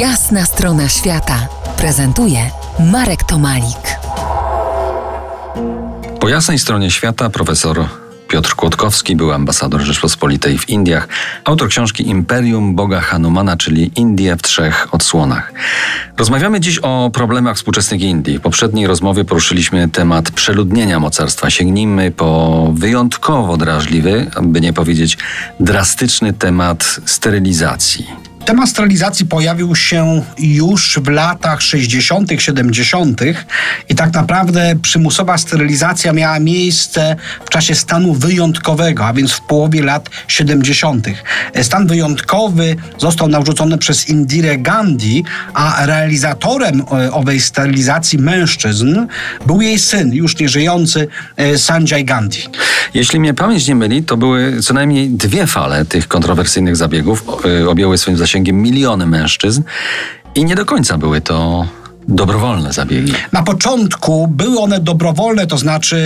Jasna strona świata prezentuje Marek Tomalik. Po jasnej stronie świata profesor Piotr Kłodkowski był ambasador Rzeczpospolitej w Indiach, autor książki Imperium Boga Hanumana, czyli Indie w trzech odsłonach. Rozmawiamy dziś o problemach współczesnych Indii. W poprzedniej rozmowie poruszyliśmy temat przeludnienia mocarstwa. Sięgnijmy po wyjątkowo drażliwy, aby nie powiedzieć drastyczny temat sterylizacji. Temat sterylizacji pojawił się już w latach 60., 70. i tak naprawdę przymusowa sterylizacja miała miejsce w czasie stanu wyjątkowego, a więc w połowie lat 70. Stan wyjątkowy został narzucony przez Indirę Gandhi, a realizatorem e, owej sterylizacji mężczyzn był jej syn, już nieżyjący e, Sanjay Gandhi. Jeśli mnie pamięć nie myli, to były co najmniej dwie fale tych kontrowersyjnych zabiegów. E, objęły swoim zasięgiem zasięgiem miliony mężczyzn i nie do końca były to dobrowolne zabiegi? Na początku były one dobrowolne, to znaczy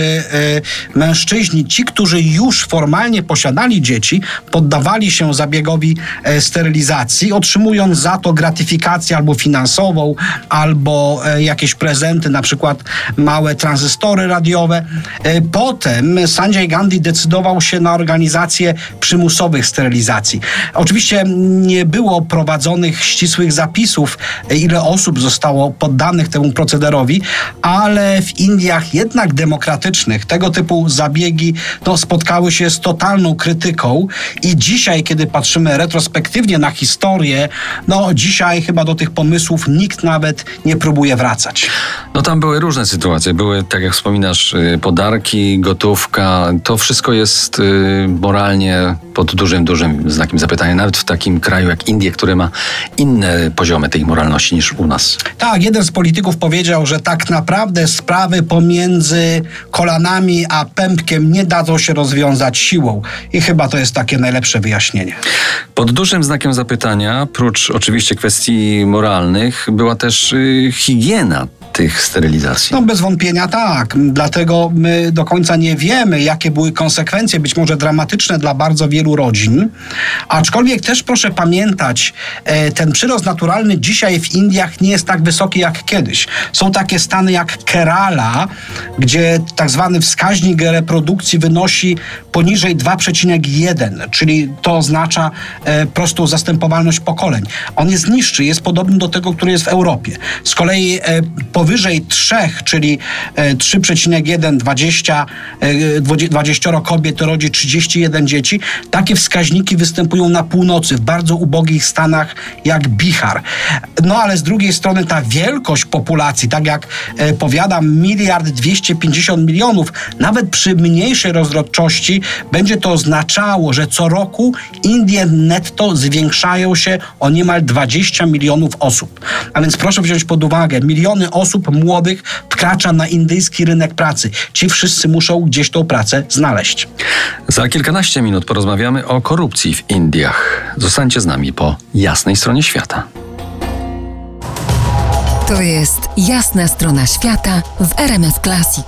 y, mężczyźni, ci, którzy już formalnie posiadali dzieci, poddawali się zabiegowi y, sterylizacji, otrzymując za to gratyfikację albo finansową, albo y, jakieś prezenty, na przykład małe tranzystory radiowe. potem Sanjay Gandhi decydował się na organizację przymusowych sterylizacji. Oczywiście nie było prowadzonych ścisłych zapisów, ile osób zostało poddanych poddanych temu procederowi, ale w Indiach jednak demokratycznych tego typu zabiegi no, spotkały się z totalną krytyką i dzisiaj, kiedy patrzymy retrospektywnie na historię, no dzisiaj chyba do tych pomysłów nikt nawet nie próbuje wracać. No tam były różne sytuacje. Były, tak jak wspominasz, y, podarki, gotówka. To wszystko jest y, moralnie pod dużym, dużym znakiem zapytania. Nawet w takim kraju jak Indie, który ma inne poziomy tej moralności niż u nas. Tak, jeden z polityków powiedział, że tak naprawdę sprawy pomiędzy kolanami a pępkiem nie dadzą się rozwiązać siłą. I chyba to jest takie najlepsze wyjaśnienie. Pod dużym znakiem zapytania, prócz oczywiście kwestii moralnych, była też y, higiena tych sterylizacji? No bez wątpienia tak. Dlatego my do końca nie wiemy, jakie były konsekwencje, być może dramatyczne dla bardzo wielu rodzin. Aczkolwiek też proszę pamiętać, e, ten przyrost naturalny dzisiaj w Indiach nie jest tak wysoki jak kiedyś. Są takie stany jak Kerala, gdzie tak zwany wskaźnik reprodukcji wynosi poniżej 2,1, czyli to oznacza e, prostą zastępowalność pokoleń. On jest niższy, jest podobny do tego, który jest w Europie. Z kolei e, powyżej 3, czyli 3,1, 20, 20 kobiet rodzi 31 dzieci. Takie wskaźniki występują na północy, w bardzo ubogich stanach jak Bihar. No ale z drugiej strony ta wielkość populacji, tak jak e, powiadam, miliard 250 milionów, nawet przy mniejszej rozrodczości będzie to oznaczało, że co roku Indie netto zwiększają się o niemal 20 milionów osób. A więc proszę wziąć pod uwagę, miliony osób osób młodych wkracza na indyjski rynek pracy. Ci wszyscy muszą gdzieś tą pracę znaleźć. Za kilkanaście minut porozmawiamy o korupcji w Indiach. Zostańcie z nami po jasnej stronie świata. To jest jasna strona świata w RMS Classic.